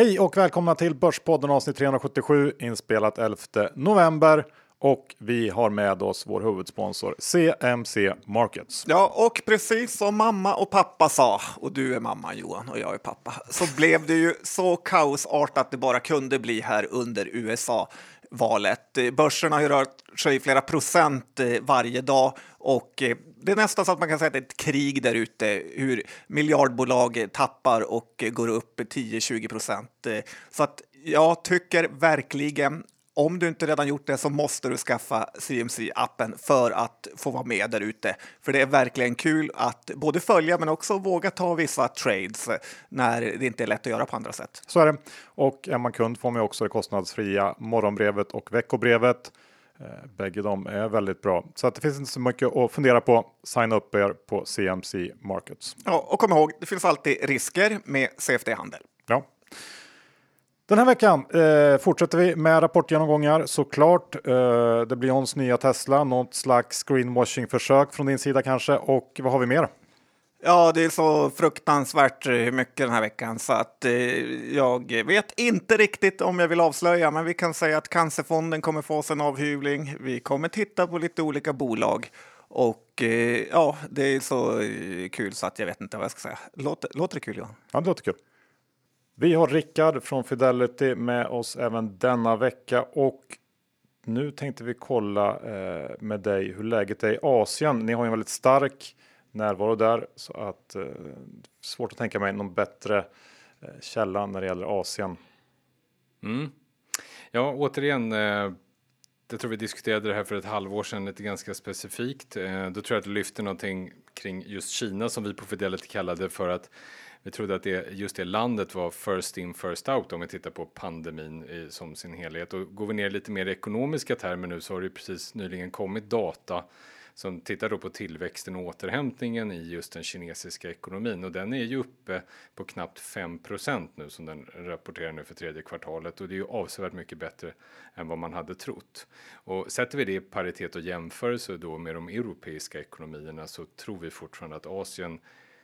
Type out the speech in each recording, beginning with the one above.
Hej och välkomna till Börspodden avsnitt 377 inspelat 11 november. Och vi har med oss vår huvudsponsor CMC Markets. Ja, och precis som mamma och pappa sa, och du är mamma Johan och jag är pappa, så blev det ju så kaosartat det bara kunde bli här under USA valet. Börsen har ju rört sig flera procent eh, varje dag och eh, det är nästan så att man kan säga att det är ett krig där ute, hur miljardbolag tappar och går upp 10-20 procent. Så att jag tycker verkligen om du inte redan gjort det så måste du skaffa CMC-appen för att få vara med där ute. För det är verkligen kul att både följa men också våga ta vissa trades när det inte är lätt att göra på andra sätt. Så är det. Och är man kund får man också det kostnadsfria morgonbrevet och veckobrevet. Eh, bägge de är väldigt bra. Så att det finns inte så mycket att fundera på. Signa upp er på CMC Markets. Ja, och kom ihåg, det finns alltid risker med CFD-handel. Ja. Den här veckan eh, fortsätter vi med rapportgenomgångar såklart. Eh, det blir ons nya Tesla, något slags greenwashing försök från din sida kanske. Och vad har vi mer? Ja, det är så fruktansvärt eh, mycket den här veckan så att eh, jag vet inte riktigt om jag vill avslöja, men vi kan säga att Cancerfonden kommer få oss en avhyvling. Vi kommer titta på lite olika bolag och eh, ja, det är så eh, kul så att jag vet inte vad jag ska säga. Låter, låter det kul Johan? Ja, det låter kul. Vi har Rickard från Fidelity med oss även denna vecka och nu tänkte vi kolla eh, med dig hur läget är i Asien. Ni har ju en väldigt stark närvaro där så att eh, svårt att tänka mig någon bättre eh, källa när det gäller Asien. Mm. Ja, återigen. Eh, jag tror vi diskuterade det här för ett halvår sedan lite ganska specifikt. Eh, då tror jag att det lyfter någonting kring just Kina som vi på Fidelity kallade för att vi trodde att det, just det landet var first in first out om vi tittar på pandemin i, som sin helhet. Och går vi ner lite mer i ekonomiska termer nu så har det precis nyligen kommit data som tittar då på tillväxten och återhämtningen i just den kinesiska ekonomin och den är ju uppe på knappt 5% nu som den rapporterar nu för tredje kvartalet och det är ju avsevärt mycket bättre än vad man hade trott. Och sätter vi det i paritet och jämförelse då med de europeiska ekonomierna så tror vi fortfarande att Asien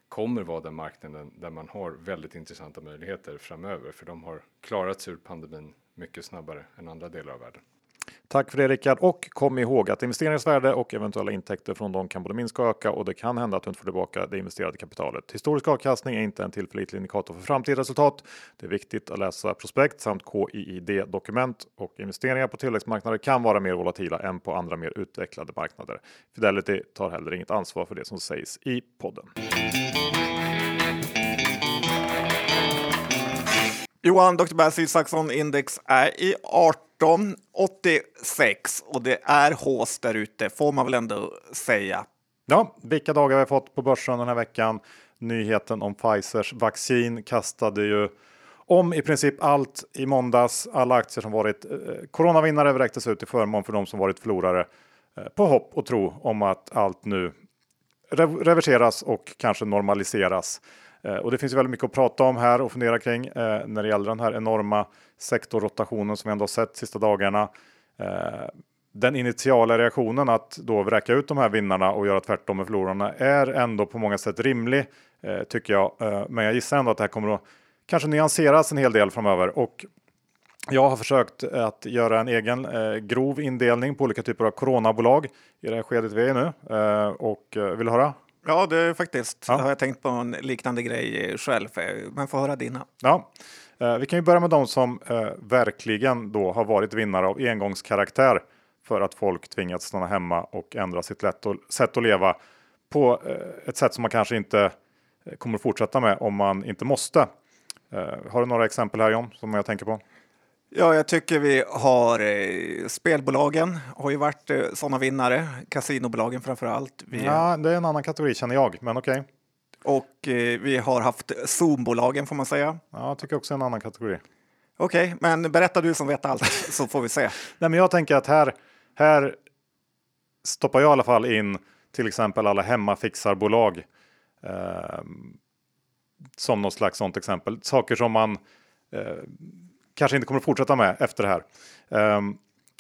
kommer vara den marknaden där man har väldigt intressanta möjligheter framöver för de har klarat sig ur pandemin mycket snabbare än andra delar av världen. Tack för det Rickard och kom ihåg att investeringsvärde och eventuella intäkter från dem kan både minska och öka och det kan hända att du inte får tillbaka det investerade kapitalet. Historisk avkastning är inte en tillförlitlig indikator för framtida resultat. Det är viktigt att läsa prospekt samt KIID dokument och investeringar på tillväxtmarknader kan vara mer volatila än på andra mer utvecklade marknader. Fidelity tar heller inget ansvar för det som sägs i podden. Johan, Dr. Bass Saxon index är i 1886 och det är hås där ute får man väl ändå säga. Ja, vilka dagar vi har fått på börsen den här veckan. Nyheten om Pfizers vaccin kastade ju om i princip allt i måndags. Alla aktier som varit eh, coronavinnare vräktes ut till förmån för de som varit förlorare eh, på hopp och tro om att allt nu reverseras och kanske normaliseras. Eh, och det finns väldigt mycket att prata om här och fundera kring eh, när det gäller den här enorma sektorrotationen som vi ändå har sett sista dagarna. Eh, den initiala reaktionen att då vräka ut de här vinnarna och göra tvärtom med förlorarna är ändå på många sätt rimlig eh, tycker jag. Eh, men jag gissar ändå att det här kommer att kanske nyanseras en hel del framöver och jag har försökt att göra en egen eh, grov indelning på olika typer av coronabolag i det här skedet vi är i nu. Eh, och vill du höra? Ja, det är faktiskt. Ja. har jag tänkt på en liknande grej själv, men få höra dina. Ja, eh, vi kan ju börja med de som eh, verkligen då har varit vinnare av engångskaraktär för att folk tvingats stanna hemma och ändra sitt sätt att leva på eh, ett sätt som man kanske inte kommer fortsätta med om man inte måste. Har du några exempel här John som jag tänker på? Ja, jag tycker vi har eh, spelbolagen har ju varit eh, sådana vinnare. Kasinobolagen framför allt. Vi, ja, det är en annan kategori känner jag, men okej. Och eh, vi har haft Zoom-bolagen får man säga. Ja, jag tycker också en annan kategori. Okej, men berätta du som vet allt så får vi se. Nej, men jag tänker att här, här stoppar jag i alla fall in till exempel alla hemmafixarbolag. Eh, som något slags sånt exempel. Saker som man eh, kanske inte kommer att fortsätta med efter det här. Um,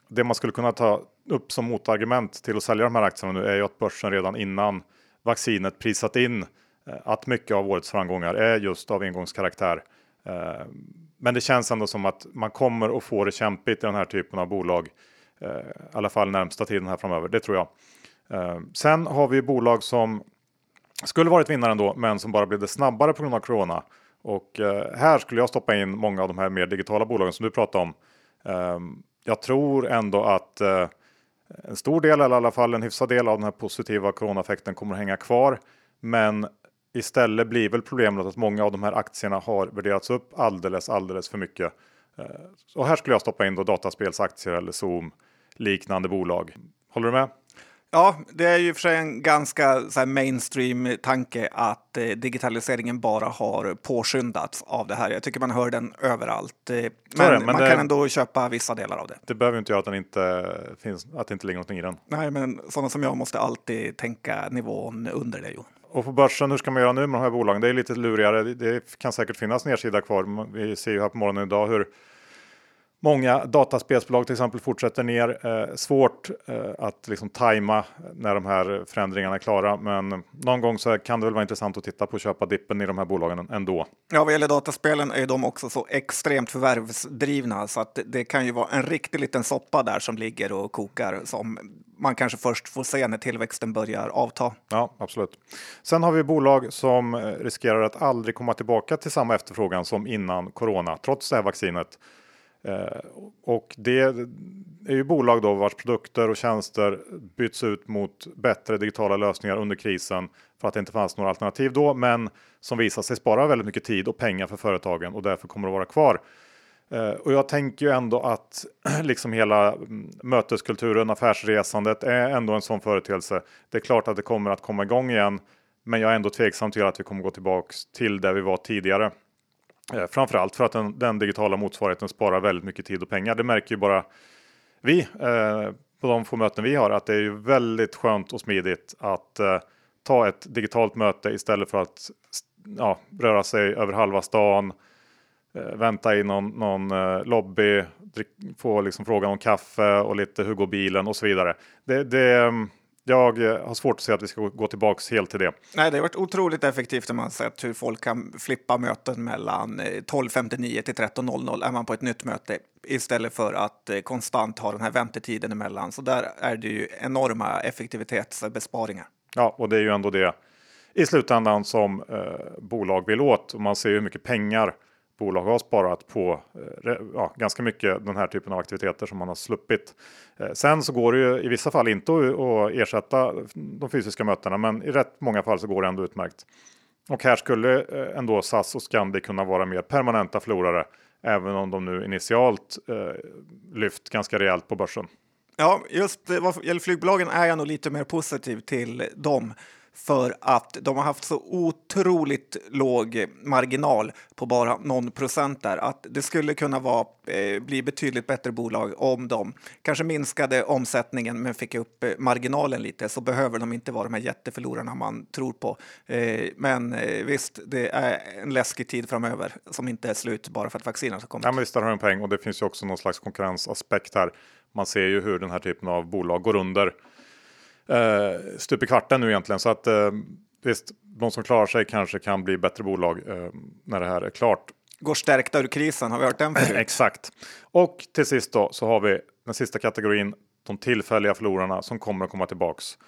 det man skulle kunna ta upp som motargument till att sälja de här aktierna nu är ju att börsen redan innan vaccinet prisat in eh, att mycket av årets framgångar är just av engångskaraktär. Ehm, men det känns ändå som att man kommer att få det kämpigt i den här typen av bolag. Eh, I alla fall närmsta tiden här framöver, det tror jag. Ehm, sen har vi bolag som skulle varit vinnare ändå, men som bara blev det snabbare på grund av corona. Och eh, här skulle jag stoppa in många av de här mer digitala bolagen som du pratade om. Ehm, jag tror ändå att eh, en stor del, eller i alla fall en hyfsad del av den här positiva coronaeffekten kommer att hänga kvar. Men istället blir väl problemet att många av de här aktierna har värderats upp alldeles, alldeles för mycket. Eh, och här skulle jag stoppa in då dataspelsaktier eller Zoom liknande bolag. Håller du med? Ja, det är ju för sig en ganska så mainstream tanke att eh, digitaliseringen bara har påskyndats av det här. Jag tycker man hör den överallt. Eh, men, det, men man det, kan ändå köpa vissa delar av det. Det behöver inte göra att, den inte finns, att det inte ligger någonting i den. Nej, men sådana som jag måste alltid tänka nivån under det. Jo. Och på börsen, hur ska man göra nu med de här bolagen? Det är lite lurigare. Det kan säkert finnas nedsida kvar. Vi ser ju här på morgonen idag hur Många dataspelsbolag till exempel fortsätter ner. Eh, svårt eh, att liksom tajma när de här förändringarna är klara. Men någon gång så kan det väl vara intressant att titta på att köpa dippen i de här bolagen ändå. Ja, vad gäller dataspelen är de också så extremt förvärvsdrivna så att det kan ju vara en riktig liten soppa där som ligger och kokar som man kanske först får se när tillväxten börjar avta. Ja, absolut. Sen har vi bolag som eh, riskerar att aldrig komma tillbaka till samma efterfrågan som innan corona, trots det här vaccinet. Eh, och det är ju bolag då vars produkter och tjänster byts ut mot bättre digitala lösningar under krisen för att det inte fanns några alternativ då, men som visar sig spara väldigt mycket tid och pengar för företagen och därför kommer att vara kvar. Eh, och jag tänker ju ändå att liksom hela mm, möteskulturen, affärsresandet är ändå en sån företeelse. Det är klart att det kommer att komma igång igen, men jag är ändå tveksam till att vi kommer gå tillbaks till där vi var tidigare. Eh, framförallt för att den, den, digitala motsvarigheten sparar väldigt mycket tid och pengar. Det märker ju bara vi eh, på de få möten vi har att det är ju väldigt skönt och smidigt att eh, ta ett digitalt möte istället för att ja, röra sig över halva stan, eh, vänta i någon, någon eh, lobby, drick, få liksom frågan om kaffe och lite hur går bilen och så vidare. Det, det, mm, jag eh, har svårt att se att vi ska gå tillbaks helt till det. Nej, det har varit otroligt effektivt när man sett hur folk kan flippa möten mellan 12.59 eh, till 13.00 är man på ett nytt möte istället för att eh, konstant ha den här väntetiden emellan. Så där är det ju enorma effektivitetsbesparingar. Ja, och det är ju ändå det i slutändan som eh, bolag vill åt. Och man ser hur mycket pengar bolag har sparat på eh, ja, ganska mycket den här typen av aktiviteter som man har sluppit. Eh, sen så går det ju i vissa fall inte att ersätta de fysiska mötena, men i rätt många fall så går det ändå utmärkt. Och här skulle eh, ändå SAS och Scandi kunna vara mer permanenta förlorare, även om de nu initialt eh, lyft ganska rejält på börsen. Ja, just vad gäller flygbolagen är jag nog lite mer positiv till dem för att de har haft så otroligt låg marginal på bara någon procent där att det skulle kunna vara, eh, bli betydligt bättre bolag om de kanske minskade omsättningen men fick upp eh, marginalen lite så behöver de inte vara de här jätteförlorarna man tror på. Eh, men eh, visst, det är en läskig tid framöver som inte är slut bara för att vaccinerna ska komma. Ja, men visst, har en poäng och det finns ju också någon slags konkurrensaspekt här. Man ser ju hur den här typen av bolag går under eh, stup i kvarten nu egentligen. Så att eh, visst, de som klarar sig kanske kan bli bättre bolag eh, när det här är klart. Går stärkta ur krisen, har vi hört den förut? Exakt. Och till sist då så har vi den sista kategorin, de tillfälliga förlorarna som kommer att komma tillbaks.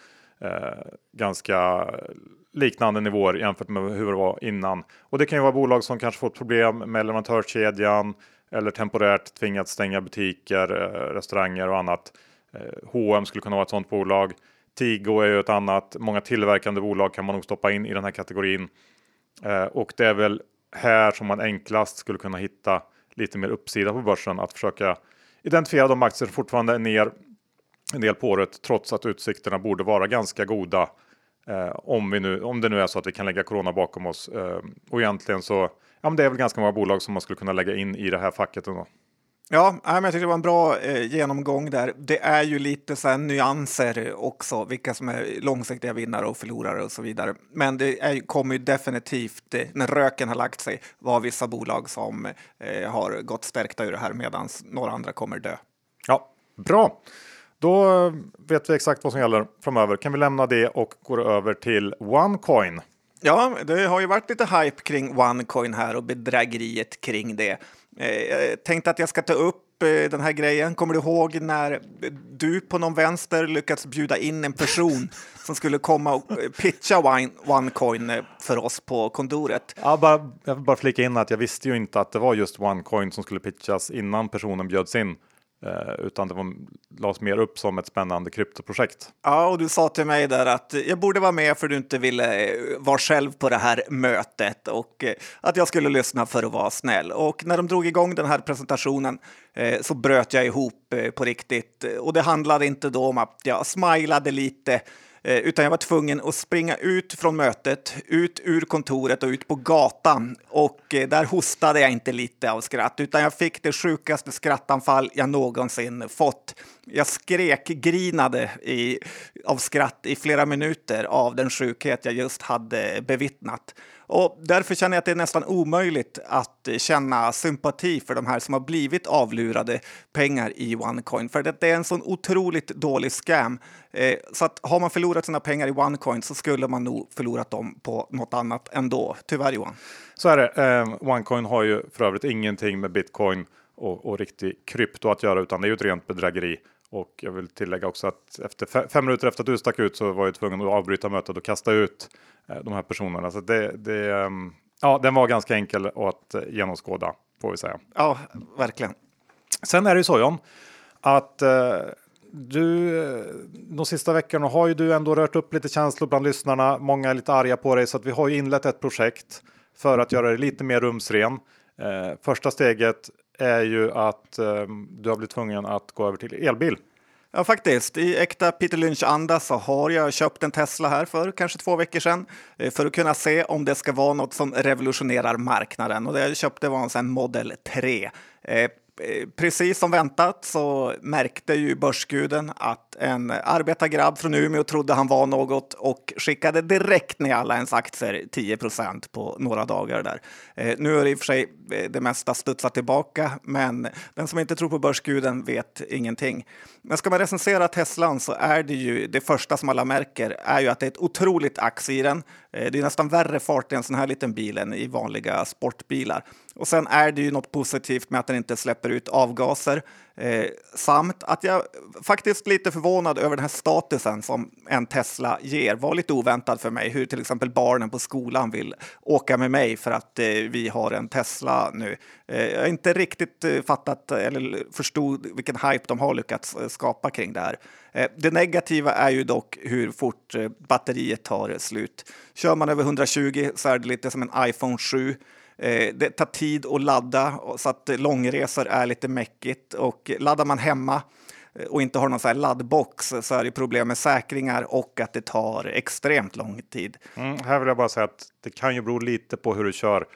Eh, ganska liknande nivåer jämfört med hur det var innan. Och det kan ju vara bolag som kanske fått problem med leverantörskedjan eller temporärt tvingats stänga butiker, eh, restauranger och annat. H&M skulle kunna vara ett sådant bolag. Tigo är ju ett annat. Många tillverkande bolag kan man nog stoppa in i den här kategorin. Eh, och det är väl här som man enklast skulle kunna hitta lite mer uppsida på börsen. Att försöka identifiera de aktier som fortfarande är ner en del på året trots att utsikterna borde vara ganska goda. Eh, om, vi nu, om det nu är så att vi kan lägga corona bakom oss. Eh, och egentligen så ja, men det är väl ganska många bolag som man skulle kunna lägga in i det här facket. Ändå. Ja, men jag tycker det var en bra eh, genomgång där. Det är ju lite så här nyanser också, vilka som är långsiktiga vinnare och förlorare och så vidare. Men det är, kommer ju definitivt, eh, när röken har lagt sig, vara vissa bolag som eh, har gått stärkta ur det här medan några andra kommer dö. Ja, bra. Då eh, vet vi exakt vad som gäller framöver. Kan vi lämna det och gå över till OneCoin? Ja, det har ju varit lite hype kring OneCoin här och bedrägeriet kring det. Jag tänkte att jag ska ta upp den här grejen. Kommer du ihåg när du på någon vänster lyckats bjuda in en person som skulle komma och pitcha OneCoin för oss på kontoret? Ja, bara, jag vill bara flika in att jag visste ju inte att det var just OneCoin som skulle pitchas innan personen bjöds in. Eh, utan det var, lades mer upp som ett spännande kryptoprojekt. Ja, och du sa till mig där att jag borde vara med för du inte ville eh, vara själv på det här mötet och eh, att jag skulle lyssna för att vara snäll. Och när de drog igång den här presentationen så bröt jag ihop på riktigt och det handlade inte då om att jag smilade lite Eh, utan jag var tvungen att springa ut från mötet, ut ur kontoret och ut på gatan. Och eh, där hostade jag inte lite av skratt, utan jag fick det sjukaste skrattanfall jag någonsin fått. Jag skrek, grinade i, av skratt i flera minuter av den sjukhet jag just hade bevittnat. Och därför känner jag att det är nästan omöjligt att känna sympati för de här som har blivit avlurade pengar i OneCoin. För det är en sån otroligt dålig scam. Eh, så att har man förlorat sina pengar i OneCoin så skulle man nog förlorat dem på något annat ändå. Tyvärr Johan. Så är det. Ehm, OneCoin har ju för övrigt ingenting med bitcoin och, och riktig krypto att göra utan det är ju ett rent bedrägeri. Och jag vill tillägga också att efter fem minuter efter att du stack ut så var jag tvungen att avbryta mötet och kasta ut Eh, de här personerna. Så det, det, ehm, ja, den var ganska enkel att eh, genomskåda får vi säga. Ja, verkligen. Sen är det ju så John, att eh, du de sista veckorna har ju du ändå rört upp lite känslor bland lyssnarna. Många är lite arga på dig så att vi har ju inlett ett projekt för att göra det lite mer rumsren. Första steget är ju att eh, du har blivit tvungen att gå över till elbil. Ja, faktiskt. I äkta Peter Lynch-anda så har jag köpt en Tesla här för kanske två veckor sedan eh, för att kunna se om det ska vara något som revolutionerar marknaden. Och det jag köpte var en Model 3. Eh, precis som väntat så märkte ju börsguden att en arbetargrabb från Umeå trodde han var något och skickade direkt ner alla ens aktier 10% på några dagar där. Eh, nu är det i och för sig eh, det mesta studsat tillbaka, men den som inte tror på börsguden vet ingenting. Men ska man recensera Teslan så är det ju det första som alla märker är ju att det är ett otroligt ax i den. Det är nästan värre fart i en sån här liten bil än i vanliga sportbilar. Och sen är det ju något positivt med att den inte släpper ut avgaser. Eh, samt att jag faktiskt lite förvånad över den här statusen som en Tesla ger. Var lite oväntad för mig hur till exempel barnen på skolan vill åka med mig för att eh, vi har en Tesla nu. Eh, jag har inte riktigt eh, fattat eller förstod vilken hype de har lyckats eh, skapa kring det här. Eh, det negativa är ju dock hur fort eh, batteriet tar slut. Kör man över 120 så är det lite som en iPhone 7. Eh, det tar tid att ladda så att långresor är lite mäckigt och laddar man hemma eh, och inte har någon så här laddbox så är det problem med säkringar och att det tar extremt lång tid. Mm, här vill jag bara säga att det kan ju bero lite på hur du kör.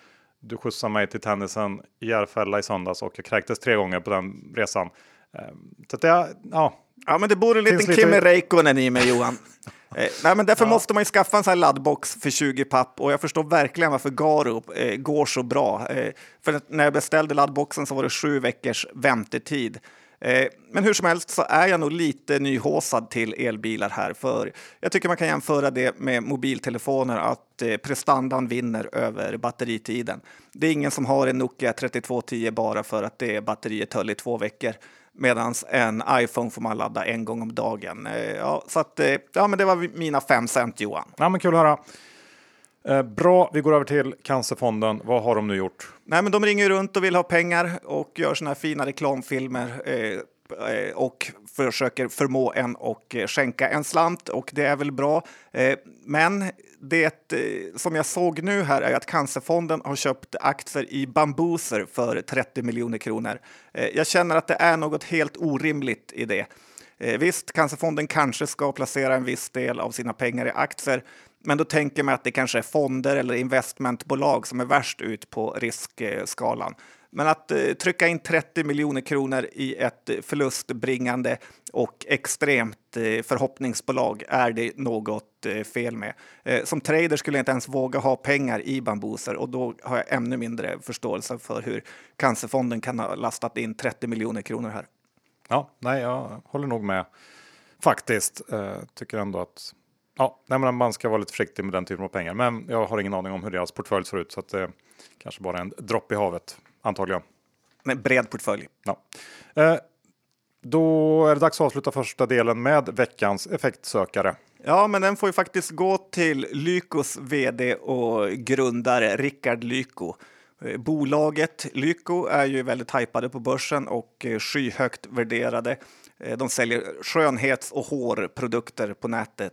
Du skjutsade mig till tennisen i Järfälla i söndags och jag kräktes tre gånger på den resan. Ehm, så det, ja. ja, men det bor en liten Kimi lite... Räikkönen i mig Johan. Eh, nej, men därför ja. måste man ju skaffa en sån här laddbox för 20 papp och jag förstår verkligen varför Garo eh, går så bra. Eh, för när jag beställde laddboxen så var det sju veckors väntetid. Eh, men hur som helst så är jag nog lite nyhåsad till elbilar här, för jag tycker man kan jämföra det med mobiltelefoner, att eh, prestandan vinner över batteritiden. Det är ingen som har en Nokia 3210 bara för att det batteriet höll i två veckor. Medan en iPhone får man ladda en gång om dagen. Eh, ja, så att, eh, ja, men det var mina fem cent Johan. Ja, men kul att höra. Eh, bra, vi går över till Cancerfonden. Vad har de nu gjort? Nej, men de ringer runt och vill ha pengar och gör såna här fina reklamfilmer eh, och försöker förmå en och skänka en slant och det är väl bra. Eh, men det eh, som jag såg nu här är att Cancerfonden har köpt aktier i Bambuser för 30 miljoner kronor. Eh, jag känner att det är något helt orimligt i det. Eh, visst, Cancerfonden kanske ska placera en viss del av sina pengar i aktier, men då tänker man att det kanske är fonder eller investmentbolag som är värst ut på riskskalan. Men att eh, trycka in 30 miljoner kronor i ett eh, förlustbringande och extremt eh, förhoppningsbolag är det något eh, fel med. Eh, som trader skulle jag inte ens våga ha pengar i bambuser och då har jag ännu mindre förståelse för hur Cancerfonden kan ha lastat in 30 miljoner kronor här. Ja, nej, jag håller nog med faktiskt. Eh, tycker ändå att ja, nej, men man ska vara lite försiktig med den typen av pengar. Men jag har ingen aning om hur deras portfölj ser ut så att det kanske bara är en dropp i havet antagligen. en bred portfölj. Ja. Eh, då är det dags att avsluta första delen med veckans effektsökare. Ja, men den får ju faktiskt gå till Lykos vd och grundare Rickard Lyko. Eh, bolaget Lyko är ju väldigt hypade på börsen och eh, skyhögt värderade. Eh, de säljer skönhets och hårprodukter på nätet.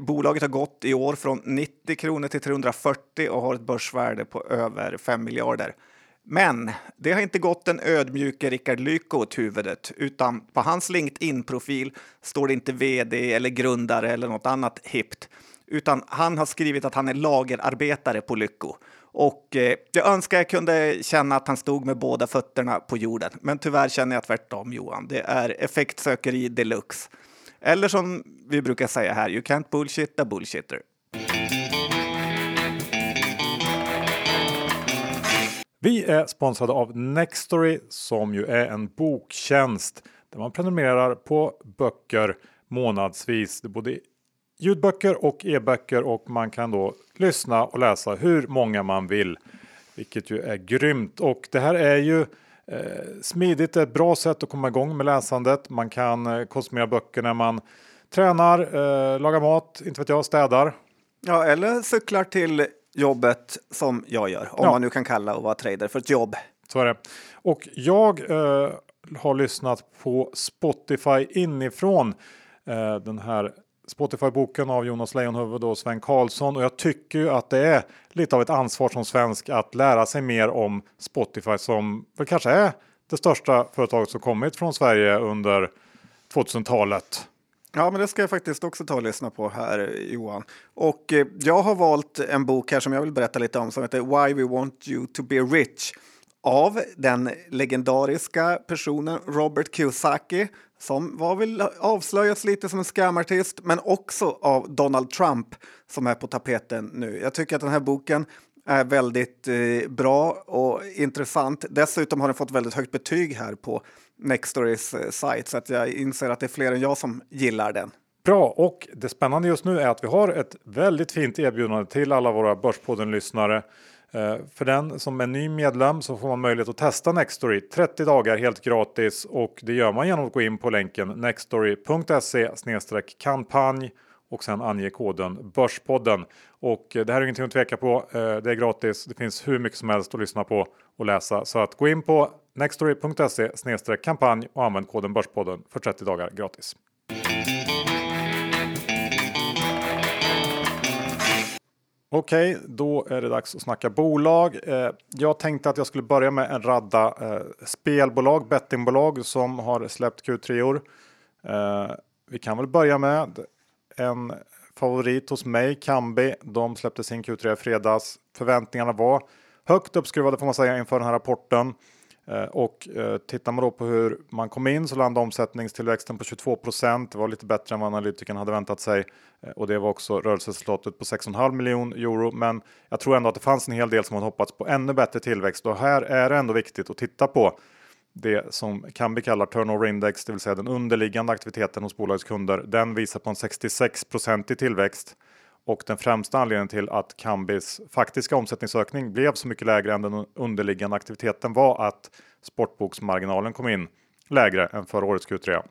Bolaget har gått i år från 90 kronor till 340 och har ett börsvärde på över 5 miljarder. Men det har inte gått den ödmjuke Rickard Lyko åt huvudet, utan på hans LinkedIn-profil står det inte vd eller grundare eller något annat hippt, utan han har skrivit att han är lagerarbetare på Lyko. Och eh, jag önskar jag kunde känna att han stod med båda fötterna på jorden, men tyvärr känner jag tvärtom Johan. Det är effektsökeri deluxe. Eller som vi brukar säga här, you can't bullshit a bullshitter. Vi är sponsrade av Nextory som ju är en boktjänst där man prenumererar på böcker månadsvis. Det är både ljudböcker och e-böcker och man kan då lyssna och läsa hur många man vill. Vilket ju är grymt och det här är ju eh, smidigt, ett bra sätt att komma igång med läsandet. Man kan eh, konsumera böcker när man tränar, eh, lagar mat, inte vet jag, städar. Ja, eller cyklar till jobbet som jag gör, om ja. man nu kan kalla att vara trader för ett jobb. Så är det. Och jag eh, har lyssnat på Spotify inifrån eh, den här Spotify-boken av Jonas Leijonhufvud och Sven Karlsson och jag tycker ju att det är lite av ett ansvar som svensk att lära sig mer om Spotify som väl kanske är det största företaget som kommit från Sverige under 2000-talet. Ja, men det ska jag faktiskt också ta och lyssna på här, Johan. Och eh, jag har valt en bok här som jag vill berätta lite om som heter Why We Want You To Be Rich av den legendariska personen Robert Kiyosaki som var väl avslöjats lite som en scamartist, men också av Donald Trump som är på tapeten nu. Jag tycker att den här boken är väldigt eh, bra och intressant. Dessutom har den fått väldigt högt betyg här på Nextorys eh, sajt så att jag inser att det är fler än jag som gillar den. Bra och det spännande just nu är att vi har ett väldigt fint erbjudande till alla våra Börspodden-lyssnare. Eh, för den som är ny medlem så får man möjlighet att testa Nextory 30 dagar helt gratis och det gör man genom att gå in på länken nextory.se kampanj och sen ange koden Börspodden. Och eh, det här är ingenting att tveka på. Eh, det är gratis. Det finns hur mycket som helst att lyssna på och läsa så att gå in på nextory.se kampanj och använd koden Börspodden för 30 dagar gratis. Okej, okay, då är det dags att snacka bolag. Eh, jag tänkte att jag skulle börja med en radda spelbolag, bettingbolag som har släppt Q3-or. Vi kan väl börja med en favorit hos mig, Kambi. De släppte sin Q3 i fredags. Förväntningarna var högt uppskruvade får man säga inför den här rapporten. Eh, och eh, tittar man då på hur man kom in så landade omsättningstillväxten på 22 Det var lite bättre än vad analytikerna hade väntat sig. Eh, och det var också rörelseresultatet på 6,5 miljon euro. Men jag tror ändå att det fanns en hel del som hade hoppats på ännu bättre tillväxt. Och här är det ändå viktigt att titta på det som kan kallar kalla turnover index, det vill säga den underliggande aktiviteten hos bolagets kunder. Den visar på en 66 i tillväxt. Och den främsta anledningen till att Kambis faktiska omsättningsökning blev så mycket lägre än den underliggande aktiviteten var att sportboksmarginalen kom in lägre än förra årets Q3.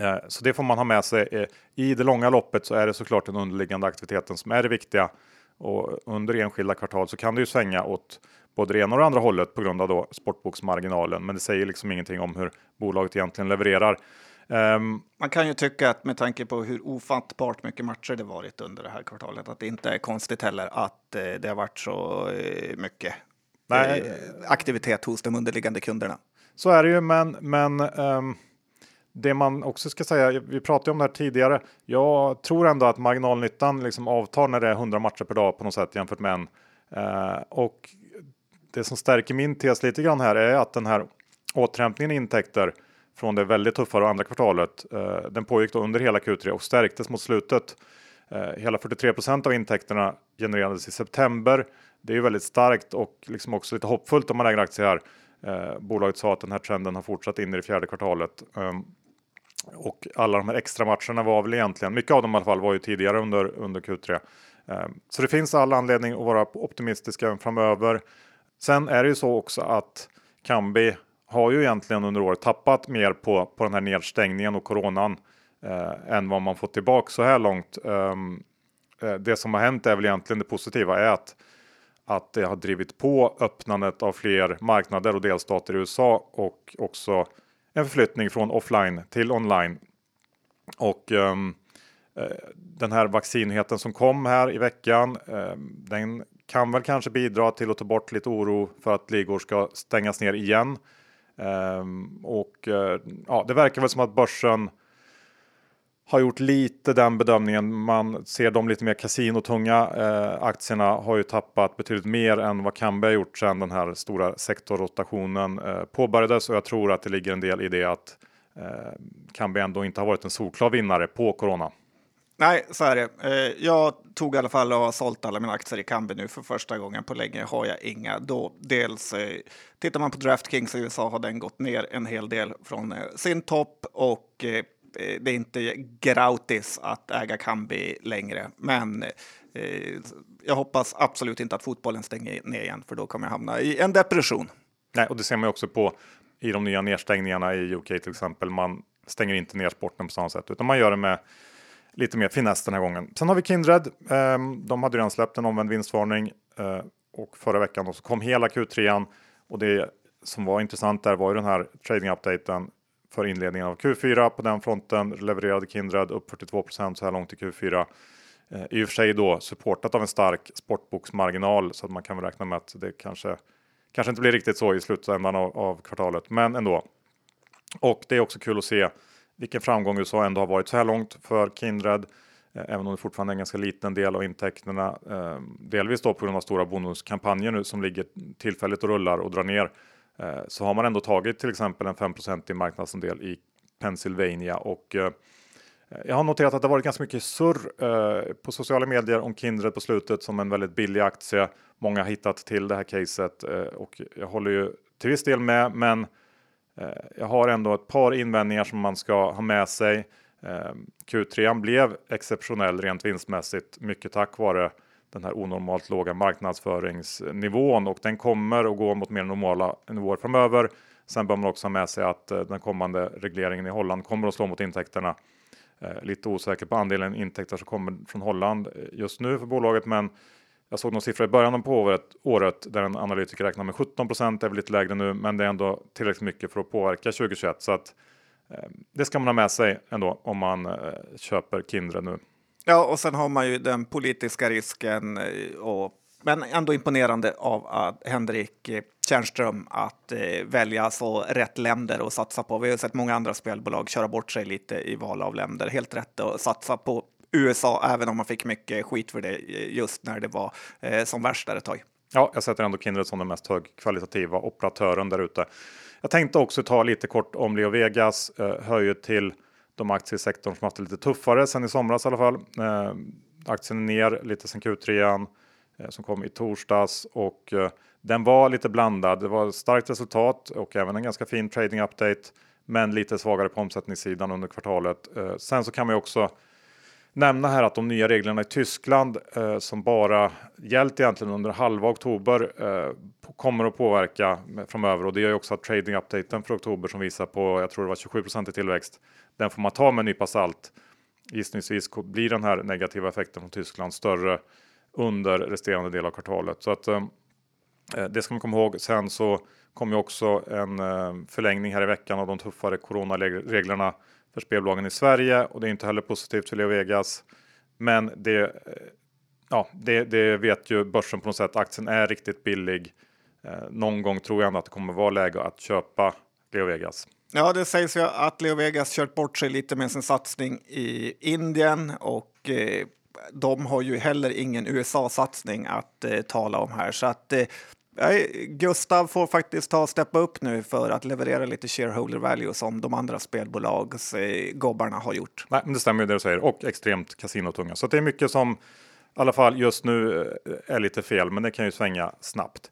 Eh, så det får man ha med sig. Eh, I det långa loppet så är det såklart den underliggande aktiviteten som är det viktiga. Och under enskilda kvartal så kan det ju svänga åt både det ena och det andra hållet på grund av då sportboksmarginalen. Men det säger liksom ingenting om hur bolaget egentligen levererar. Um, Man kan ju tycka att med tanke på hur ofattbart mycket matcher det varit under det här kvartalet, att det inte är konstigt heller att eh, det har varit så eh, mycket eh, aktivitet hos de underliggande kunderna. Så är det ju, men, men um, det man också ska säga, vi pratade om det här tidigare. Jag tror ändå att marginalnyttan liksom avtar när det är 100 matcher per dag på något sätt jämfört med en. Uh, och det som stärker min tes lite grann här är att den här återhämtningen i intäkter från det väldigt tuffa andra kvartalet. Eh, den pågick då under hela Q3 och stärktes mot slutet. Eh, hela 43% av intäkterna genererades i september. Det är ju väldigt starkt och liksom också lite hoppfullt om man äger aktier här. Eh, bolaget sa att den här trenden har fortsatt in i det fjärde kvartalet. Ehm, och alla de här extra matcherna var väl egentligen, mycket av dem i alla fall, var ju tidigare under, under Q3. Ehm, så det finns all anledning att vara optimistiska framöver. Sen är det ju så också att Kambi har ju egentligen under året tappat mer på, på den här nedstängningen och coronan eh, än vad man fått tillbaka så här långt. Um, det som har hänt är väl egentligen det positiva är att, att det har drivit på öppnandet av fler marknader och delstater i USA och också en förflyttning från offline till online. Och um, den här vaccinheten som kom här i veckan, um, den kan väl kanske bidra till att ta bort lite oro för att ligor ska stängas ner igen. Um, och uh, ja, det verkar väl som att börsen har gjort lite den bedömningen. Man ser de lite mer kasinotunga eh, aktierna har ju tappat betydligt mer än vad Kambi har gjort sedan den här stora sektorrotationen eh, påbörjades och jag tror att det ligger en del i det att eh, Kambi ändå inte har varit en solklar vinnare på corona. Nej, så är det. Eh, jag tog i alla fall och har sålt alla mina aktier i Kambi nu för första gången på länge. Har jag inga då. Dels eh, tittar man på Draftkings i USA har den gått ner en hel del från eh, sin topp och det är inte gratis att äga Kambi längre. Men jag hoppas absolut inte att fotbollen stänger ner igen, för då kommer jag hamna i en depression. Nej, och det ser man också på i de nya nedstängningarna i UK till exempel. Man stänger inte ner sporten på samma sätt, utan man gör det med lite mer finess den här gången. Sen har vi Kindred. Ehm, de hade redan släppt en omvänd vinstvarning eh, och förra veckan så kom hela Q3 och det som var intressant där var ju den här trading updaten för inledningen av Q4. På den fronten levererade Kindred upp 42% så här långt i Q4. Eh, I och för sig då supportat av en stark sportboksmarginal så att man kan väl räkna med att det kanske kanske inte blir riktigt så i slutändan av, av kvartalet, men ändå. Och det är också kul att se vilken framgång USA ändå har varit så här långt för Kindred. Eh, även om det fortfarande är en ganska liten del av intäkterna, eh, delvis då på grund av stora bonuskampanjer nu som ligger tillfälligt och rullar och drar ner eh, så har man ändå tagit till exempel en 5 i marknadsandel i Pennsylvania och jag har noterat att det varit ganska mycket surr på sociala medier om Kindred på slutet som en väldigt billig aktie. Många har hittat till det här caset och jag håller ju till viss del med, men Eh, jag har ändå ett par invändningar som man ska ha med sig. Eh, Q3 blev exceptionell rent vinstmässigt, mycket tack vare den här onormalt låga marknadsföringsnivån och den kommer att gå mot mer normala nivåer framöver. Sen bör man också ha med sig att eh, den kommande regleringen i Holland kommer att slå mot intäkterna. Lite osäker på andelen intäkter som kommer från Holland just nu för bolaget, men jag såg någon siffra i början på året, året där en analytiker räknar med 17 procent, är väl lite lägre nu, men det är ändå tillräckligt mycket för att påverka 2021 så att eh, det ska man ha med sig ändå om man eh, köper Kindred nu. Ja, och sen har man ju den politiska risken, eh, och, men ändå imponerande av att Henrik Tjärnström att eh, välja så rätt länder att satsa på. Vi har sett många andra spelbolag köra bort sig lite i val av länder. Helt rätt att satsa på USA, även om man fick mycket skit för det eh, just när det var eh, som värst där ett tag. Ja, jag sätter ändå Kindred som den mest högkvalitativa operatören där ute. Jag tänkte också ta lite kort om Leo Vegas, eh, hör ju till de aktiesektorn som haft det lite tuffare sen i somras i alla fall. Eh, aktien är ner lite sen Q3 eh, som kom i torsdags och eh, den var lite blandad. Det var starkt resultat och även en ganska fin trading update, men lite svagare på omsättningssidan under kvartalet. Eh, sen så kan man ju också nämna här att de nya reglerna i Tyskland eh, som bara gällt egentligen under halva oktober eh, kommer att påverka framöver och det gör ju också att trading updaten för oktober som visar på, jag tror det var 27% i tillväxt, den får man ta med en nypa salt. Gissningsvis blir den här negativa effekten från Tyskland större under resterande del av kvartalet. Så att eh, eh, det ska man komma ihåg. Sen så kom ju också en eh, förlängning här i veckan av de tuffare coronareglerna för spelbolagen i Sverige och det är inte heller positivt för Leo Vegas. Men det, eh, ja, det, det vet ju börsen på något sätt. Aktien är riktigt billig. Eh, någon gång tror jag ändå att det kommer vara läge att köpa Leo Vegas. Ja, det sägs ju att Leo Vegas kört bort sig lite med sin satsning i Indien och eh, de har ju heller ingen USA-satsning att eh, tala om här. Så att eh, Gustav får faktiskt ta och steppa upp nu för att leverera lite shareholder value som de andra spelbolagsgobbarna eh, har gjort. Nej, men det stämmer ju det du säger och extremt kasinotunga. Så det är mycket som i alla fall just nu eh, är lite fel, men det kan ju svänga snabbt.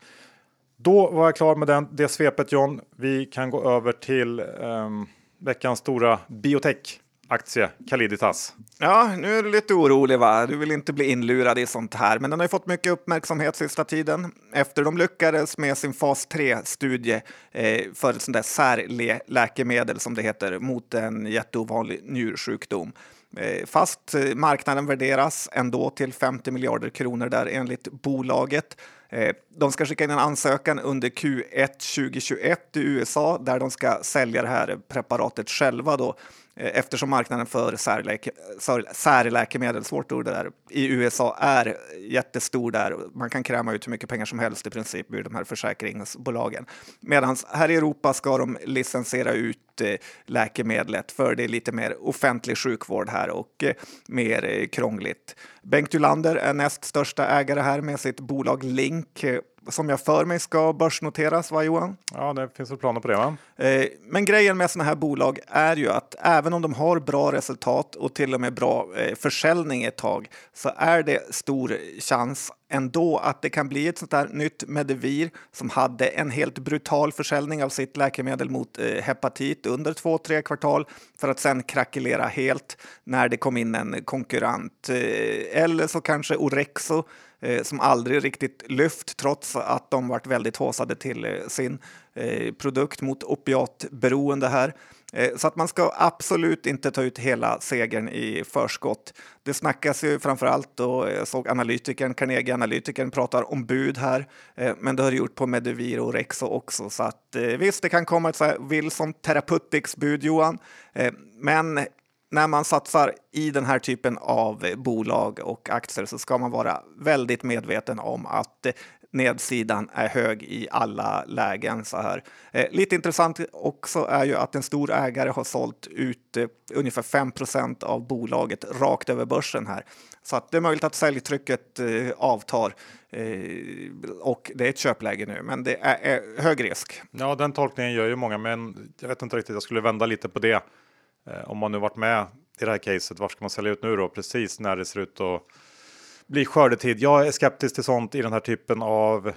Då var jag klar med den, det svepet John. Vi kan gå över till um, veckans stora biotech aktie, Caliditas. Ja, nu är du lite orolig va? Du vill inte bli inlurad i sånt här, men den har ju fått mycket uppmärksamhet sista tiden efter de lyckades med sin fas 3-studie eh, för ett sånt där särläkemedel som det heter mot en jätteovanlig njursjukdom. Eh, fast eh, marknaden värderas ändå till 50 miljarder kronor där enligt bolaget. Eh, de ska skicka in en ansökan under Q1 2021 i USA där de ska sälja det här preparatet själva då eh, eftersom marknaden för särläke, särläkemedel, svårt ord där, i USA är jättestor där. Man kan kräma ut hur mycket pengar som helst i princip ur de här försäkringsbolagen. Medan här i Europa ska de licensiera ut eh, läkemedlet för det är lite mer offentlig sjukvård här och mer krångligt. Bengt Ulander är näst största ägare här med sitt bolag Link som jag för mig ska börsnoteras, va Johan? Ja, det finns väl planer på det va? Eh, men grejen med sådana här bolag är ju att även om de har bra resultat och till och med bra eh, försäljning ett tag så är det stor chans ändå att det kan bli ett sånt där nytt Medivir som hade en helt brutal försäljning av sitt läkemedel mot eh, hepatit under två, tre kvartal för att sen krackelera helt när det kom in en konkurrent. Eller så kanske Orexo eh, Eh, som aldrig riktigt lyft trots att de varit väldigt håsade till eh, sin eh, produkt mot opiatberoende här. Så att man ska absolut inte ta ut hela segern i förskott. Det snackas ju framför allt jag såg analytikern, Carnegie-analytikern pratar om bud här, men det har det gjort på Medivir och Rexo också. Så att visst, det kan komma ett så här Wilson Therapeutics bud, Johan, men när man satsar i den här typen av bolag och aktier så ska man vara väldigt medveten om att nedsidan är hög i alla lägen. Så här. Eh, lite intressant också är ju att en stor ägare har sålt ut eh, ungefär 5% av bolaget rakt över börsen här. Så att det är möjligt att säljtrycket eh, avtar eh, och det är ett köpläge nu, men det är, är hög risk. Ja, den tolkningen gör ju många, men jag vet inte riktigt. Jag skulle vända lite på det om man nu varit med i det här caset, var ska man sälja ut nu då? Precis när det ser ut att bli skördetid. Jag är skeptisk till sånt i den här typen av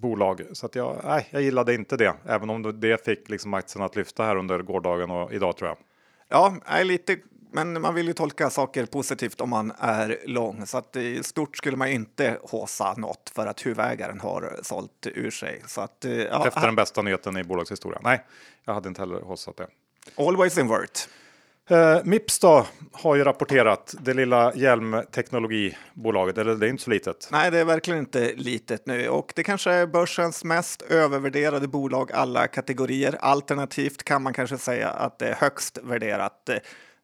bolag så att jag, nej, jag gillade inte det, även om det fick liksom aktien att lyfta här under gårdagen och idag tror jag. Ja, är lite men man vill ju tolka saker positivt om man är lång så att i stort skulle man inte håsa något för att huvudägaren har sålt ur sig. Så att, eh, ja, Efter den bästa nyheten i bolagshistorien. Nej, jag hade inte heller håsat det. Always invert. Uh, Mips då har ju rapporterat det lilla hjälmteknologibolaget, eller det är inte så litet. Nej, det är verkligen inte litet nu och det kanske är börsens mest övervärderade bolag alla kategorier. Alternativt kan man kanske säga att det är högst värderat.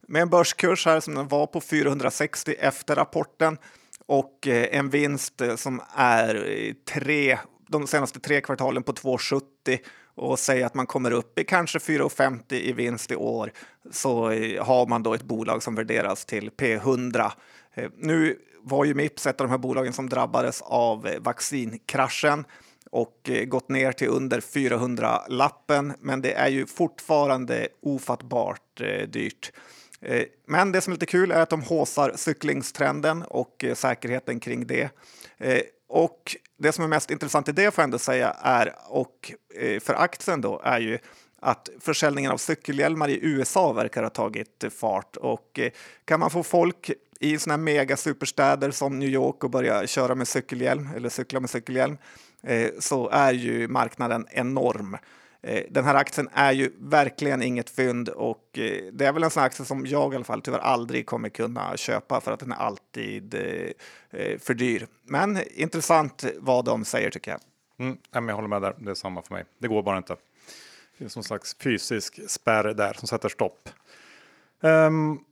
Med en börskurs här som den var på 460 efter rapporten och eh, en vinst som är tre, de senaste tre kvartalen på 270 och säga att man kommer upp i kanske 4,50 i vinst i år så eh, har man då ett bolag som värderas till P100. Eh, nu var ju Mips ett av de här bolagen som drabbades av eh, vaccinkraschen och gått ner till under 400 lappen, men det är ju fortfarande ofattbart dyrt. Men det som är lite kul är att de håsar cyklingstrenden och säkerheten kring det. Eh, och det som är mest intressant i det får jag ändå säga är, och eh, för aktien då, är ju att försäljningen av cykelhjälmar i USA verkar ha tagit fart och eh, kan man få folk i såna här mega superstäder som New York och börja köra med cykelhjälm eller cykla med cykelhjälm så är ju marknaden enorm. Eh, den här aktien är ju verkligen inget fynd och eh, det är väl en sån aktie som jag i alla fall tyvärr aldrig kommer kunna köpa för att den är alltid eh, för dyr. Men intressant vad de säger tycker jag. Mm, jag håller med där, det är samma för mig. Det går bara inte. Det finns någon slags fysisk spärr där som sätter stopp. Um,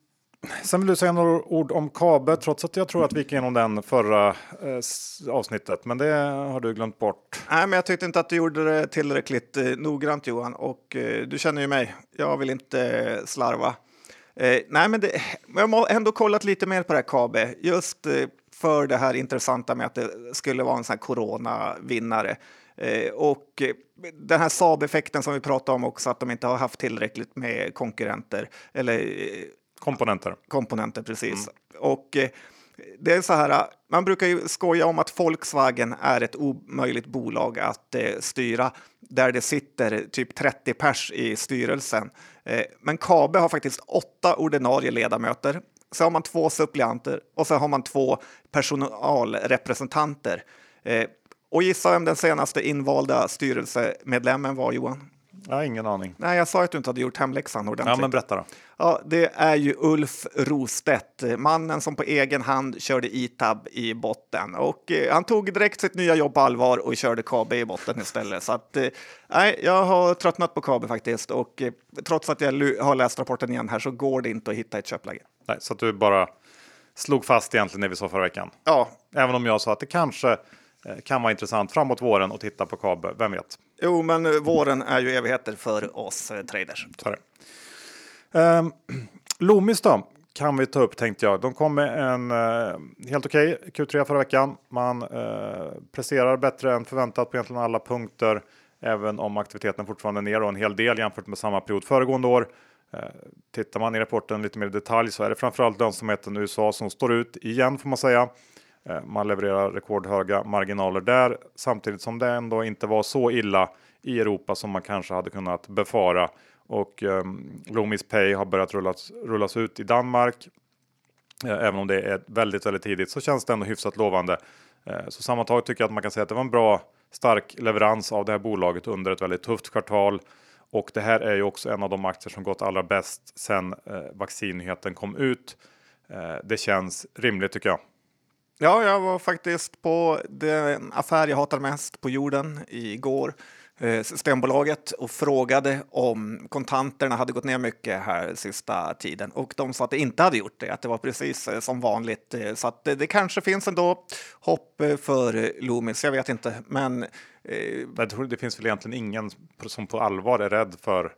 Sen vill du säga några ord om KABE trots att jag tror att vi gick igenom den förra eh, avsnittet. Men det har du glömt bort. Nej, men jag tyckte inte att du gjorde det tillräckligt eh, noggrant Johan. Och eh, du känner ju mig. Jag vill inte eh, slarva. Eh, nej, men det, jag har ändå kollat lite mer på det här KABE. Just eh, för det här intressanta med att det skulle vara en sån här coronavinnare. Eh, och eh, den här Saab-effekten som vi pratade om också, att de inte har haft tillräckligt med konkurrenter eller eh, Komponenter. Komponenter, precis. Mm. Och eh, det är så här, man brukar ju skoja om att Volkswagen är ett omöjligt bolag att eh, styra där det sitter typ 30 pers i styrelsen. Eh, men Kabe har faktiskt åtta ordinarie ledamöter. Så har man två suppleanter och så har man två personalrepresentanter. Eh, och gissa vem den senaste invalda styrelsemedlemmen var, Johan? Jag har ingen aning. Nej, jag sa att du inte hade gjort hemläxan ordentligt. Ja, men berätta då. Ja, det är ju Ulf Rostedt, mannen som på egen hand körde ITAB i botten. Och eh, han tog direkt sitt nya jobb på allvar och körde KB i botten istället. Så att, eh, jag har tröttnat på KB faktiskt. Och eh, trots att jag har läst rapporten igen här så går det inte att hitta ett köpläge. Nej, så att du bara slog fast egentligen det vi sa förra veckan. Ja. Även om jag sa att det kanske eh, kan vara intressant framåt våren att titta på KB, vem vet? Jo, men våren är ju evigheter för oss eh, traders. Så. Um, Loomis då, kan vi ta upp tänkte jag. De kom med en uh, helt okej okay Q3 förra veckan. Man uh, presterar bättre än förväntat på egentligen alla punkter. Även om aktiviteten fortfarande är ner och en hel del jämfört med samma period föregående år. Eh, tittar man i rapporten lite mer i detalj så är det framförallt lönsamheten i USA som står ut igen får man säga. Eh, man levererar rekordhöga marginaler där samtidigt som det ändå inte var så illa i Europa som man kanske hade kunnat befara och ehm, um, Loomis Pay har börjat rullas, rullas ut i Danmark. Eh, även om det är väldigt, väldigt tidigt så känns det ändå hyfsat lovande. Eh, så sammantaget tycker jag att man kan säga att det var en bra stark leverans av det här bolaget under ett väldigt tufft kvartal. Och det här är ju också en av de aktier som gått allra bäst sedan eh, vaccinnyheten kom ut. Eh, det känns rimligt tycker jag. Ja, jag var faktiskt på den affär jag hatar mest på jorden igår. Eh, Systembolaget och frågade om kontanterna hade gått ner mycket här sista tiden och de sa att det inte hade gjort det, att det var precis eh, som vanligt. Eh, så att det, det kanske finns ändå hopp för Loomis, jag vet inte. Men jag tror det finns väl egentligen ingen som på allvar är rädd för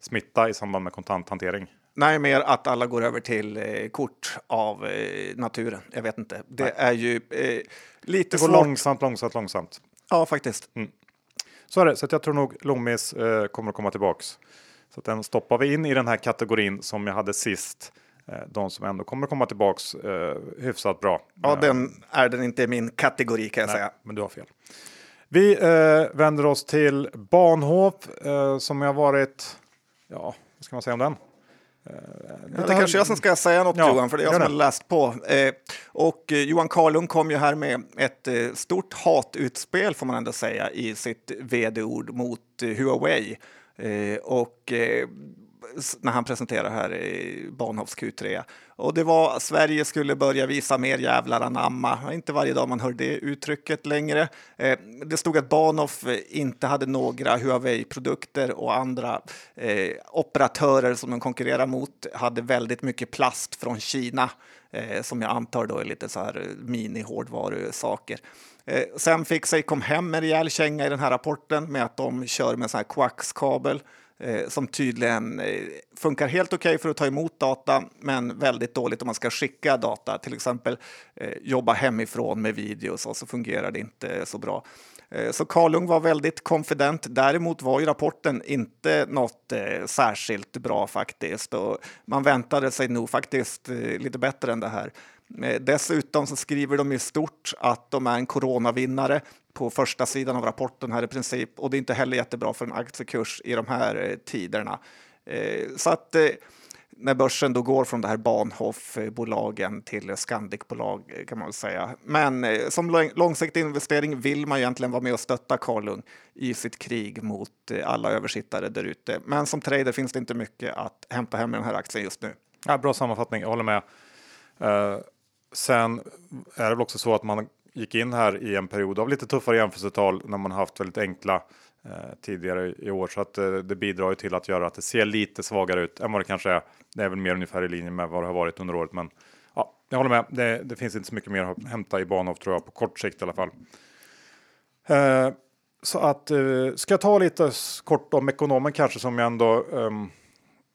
smitta i samband med kontanthantering. Nej, mer att alla går över till eh, kort av eh, naturen. Jag vet inte. Det Nej. är ju eh, lite Det går svårt. långsamt, långsamt, långsamt. Ja, faktiskt. Mm. Så är det, så jag tror nog Loomis eh, kommer att komma tillbaks. Så den stoppar vi in i den här kategorin som jag hade sist. Eh, de som ändå kommer komma tillbaks eh, hyfsat bra. Ja, den är den inte i min kategori kan jag Nej, säga. Men du har fel. Vi eh, vänder oss till Bahnhof eh, som har varit, ja, vad ska man säga om den? Ja, det kanske jag som ska säga något ja, Johan, för det är jag som har läst på. Eh, och eh, Johan Karlung kom ju här med ett eh, stort hatutspel får man ändå säga i sitt vd-ord mot eh, Huawei. Eh, och eh, när han presenterade här i Bahnhofs Q3. Och det var Sverige skulle börja visa mer jävlar anamma. Inte varje dag man hör det uttrycket längre. Eh, det stod att Bahnhof inte hade några Huawei-produkter och andra eh, operatörer som de konkurrerar mot hade väldigt mycket plast från Kina eh, som jag antar då är lite så här mini-hårdvarusaker. Eh, sen fick sig kom hem en rejäl känga i den här rapporten med att de kör med sån här coax-kabel eh, som tydligen eh, funkar helt okej okay för att ta emot data, men väldigt dåligt om man ska skicka data, till exempel eh, jobba hemifrån med videos och så fungerar det inte så bra. Eh, så Karlung var väldigt konfident. Däremot var ju rapporten inte något eh, särskilt bra faktiskt och man väntade sig nog faktiskt eh, lite bättre än det här. Eh, dessutom så skriver de i stort att de är en coronavinnare på första sidan av rapporten här i princip och det är inte heller jättebra för en aktiekurs i de här eh, tiderna. Eh, så att när börsen då går från det här Bahnhof-bolagen till Scandic-bolag kan man väl säga. Men som långsiktig investering vill man egentligen vara med och stötta Karlung i sitt krig mot alla översittare där ute. Men som trader finns det inte mycket att hämta hem med den här aktien just nu. Ja, bra sammanfattning, jag håller med. Sen är det väl också så att man gick in här i en period av lite tuffare jämförelsetal när man haft väldigt enkla eh, tidigare i år så att eh, det bidrar ju till att göra att det ser lite svagare ut än vad det kanske är. Det är väl mer ungefär i linje med vad det har varit under året, men ja, jag håller med. Det, det finns inte så mycket mer att hämta i Bahnhof tror jag på kort sikt i alla fall. Eh, så att eh, ska jag ta lite kort om ekonomen kanske som jag ändå eh,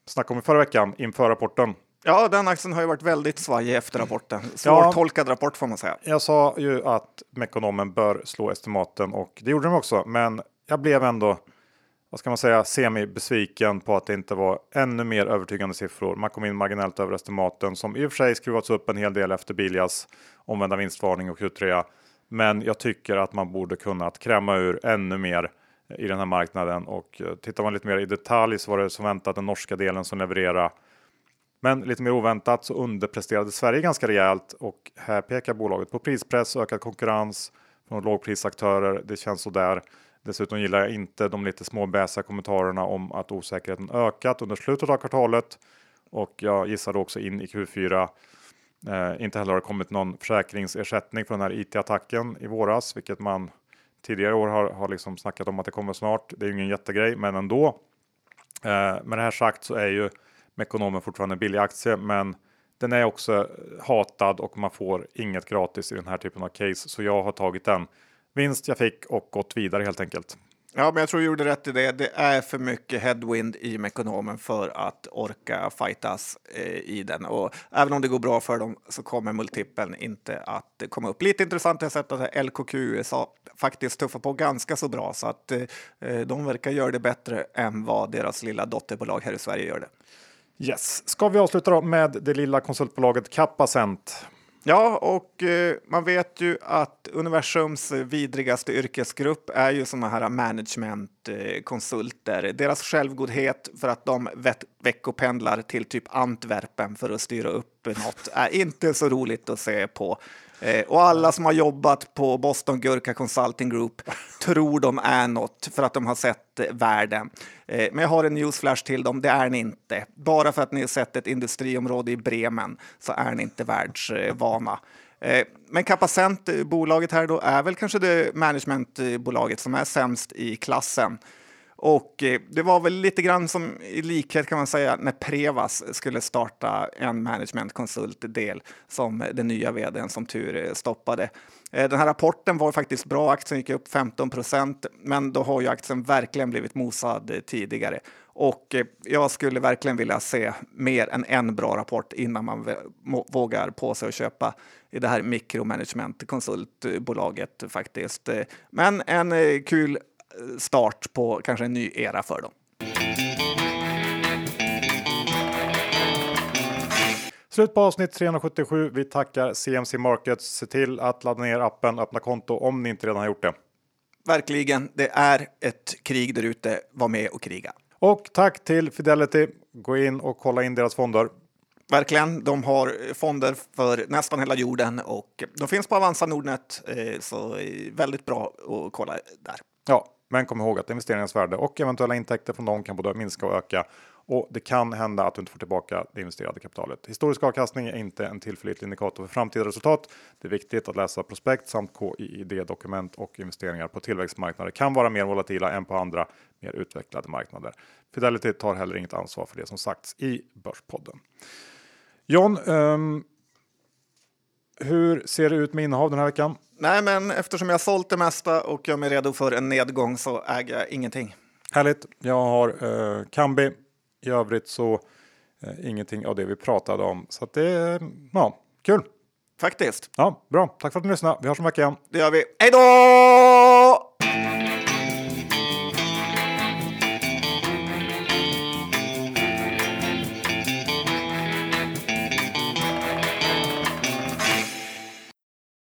snackade om i förra veckan inför rapporten. Ja, den aktien har ju varit väldigt svajig efter rapporten. Svårtolkad ja, rapport får man säga. Jag sa ju att Mekonomen bör slå estimaten och det gjorde de också. Men jag blev ändå vad ska man säga, semi-besviken på att det inte var ännu mer övertygande siffror. Man kom in marginellt över estimaten som i och för sig skruvats upp en hel del efter Biljas omvända vinstvarning och Q3. Men jag tycker att man borde kunnat kräma ur ännu mer i den här marknaden och eh, tittar man lite mer i detalj så var det som väntat den norska delen som levererade. Men lite mer oväntat så underpresterade Sverige ganska rejält och här pekar bolaget på prispress och ökad konkurrens från lågprisaktörer. Det känns så där. Dessutom gillar jag inte de lite små kommentarerna om att osäkerheten ökat under slutet av kvartalet och jag gissade också in i Q4. Eh, inte heller har det kommit någon försäkringsersättning för den här IT-attacken i våras, vilket man tidigare år har, har liksom snackat om att det kommer snart. Det är ju ingen jättegrej, men ändå. Eh, med det här sagt så är ju Mekonomen fortfarande en billig aktie, men den är också hatad och man får inget gratis i den här typen av case. Så jag har tagit den vinst jag fick och gått vidare helt enkelt. Ja, men jag tror du gjorde rätt i det. Det är för mycket headwind i Mekonomen för att orka fightas eh, i den. Och även om det går bra för dem så kommer multipeln inte att komma upp. Lite intressant har jag sett att LKQ USA faktiskt tuffar på ganska så bra så att eh, eh, de verkar göra det bättre än vad deras lilla dotterbolag här i Sverige gör det. Yes, ska vi avsluta då med det lilla konsultbolaget Capacent. Ja, och eh, man vet ju att universums vidrigaste yrkesgrupp är ju sådana här managementkonsulter. Eh, Deras självgodhet för att de veckopendlar till typ Antwerpen för att styra upp något är inte så roligt att se på. Eh, och alla som har jobbat på Boston Gurka Consulting Group tror de är något för att de har sett eh, världen. Eh, men jag har en newsflash till dem, det är ni inte. Bara för att ni har sett ett industriområde i Bremen så är ni inte världsvana. Eh, men Capacent, eh, bolaget här då, är väl kanske det managementbolaget som är sämst i klassen. Och eh, det var väl lite grann som i likhet kan man säga när Prevas skulle starta en managementkonsultdel som den nya vdn som tur eh, stoppade. Eh, den här rapporten var faktiskt bra, aktien gick upp 15 procent, men då har ju aktien verkligen blivit mosad tidigare. Och jag skulle verkligen vilja se mer än en bra rapport innan man vågar på sig att köpa i det här mikromanagementkonsultbolaget faktiskt. Men en kul start på kanske en ny era för dem. Slut på avsnitt 377. Vi tackar CMC Markets. Se till att ladda ner appen, öppna konto om ni inte redan har gjort det. Verkligen, det är ett krig där ute. Var med och kriga. Och tack till Fidelity. Gå in och kolla in deras fonder. Verkligen, de har fonder för nästan hela jorden och de finns på Avanza Nordnet, eh, så väldigt bra att kolla där. Ja, men kom ihåg att investeringens värde och eventuella intäkter från dem kan både minska och öka. Och det kan hända att du inte får tillbaka det investerade kapitalet. Historisk avkastning är inte en tillförlitlig indikator för framtida resultat. Det är viktigt att läsa prospekt samt KIID-dokument och investeringar på tillväxtmarknader kan vara mer volatila än på andra mer utvecklade marknader. Fidelity tar heller inget ansvar för det som sagts i Börspodden. John, um, hur ser det ut med innehav den här veckan? Nej, men eftersom jag sålt det mesta och jag är redo för en nedgång så äger jag ingenting. Härligt. Jag har eh, Kambi. I övrigt så eh, ingenting av det vi pratade om. Så att det är ja, kul. Faktiskt. Ja, bra. Tack för att ni lyssnade. Vi hörs om veckan. Det gör vi. Hej då!